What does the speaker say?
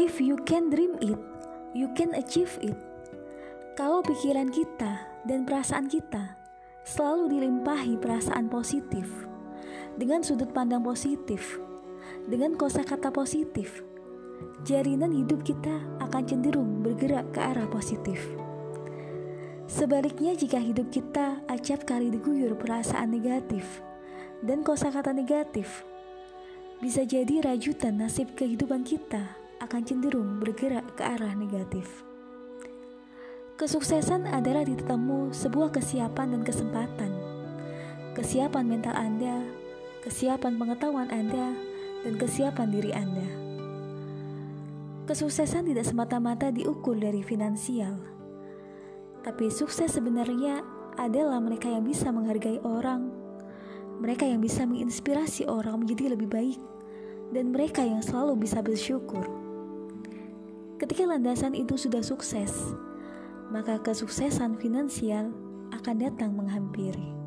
If you can dream it, you can achieve it. Kalau pikiran kita dan perasaan kita selalu dilimpahi perasaan positif, dengan sudut pandang positif, dengan kosakata positif, jalinan hidup kita akan cenderung bergerak ke arah positif. Sebaliknya jika hidup kita acap kali diguyur perasaan negatif dan kosakata negatif, bisa jadi rajutan nasib kehidupan kita akan cenderung bergerak ke arah negatif. Kesuksesan adalah ditemu sebuah kesiapan dan kesempatan. Kesiapan mental Anda, kesiapan pengetahuan Anda, dan kesiapan diri Anda. Kesuksesan tidak semata-mata diukur dari finansial, tapi sukses sebenarnya adalah mereka yang bisa menghargai orang, mereka yang bisa menginspirasi orang menjadi lebih baik, dan mereka yang selalu bisa bersyukur. Ketika landasan itu sudah sukses, maka kesuksesan finansial akan datang menghampiri.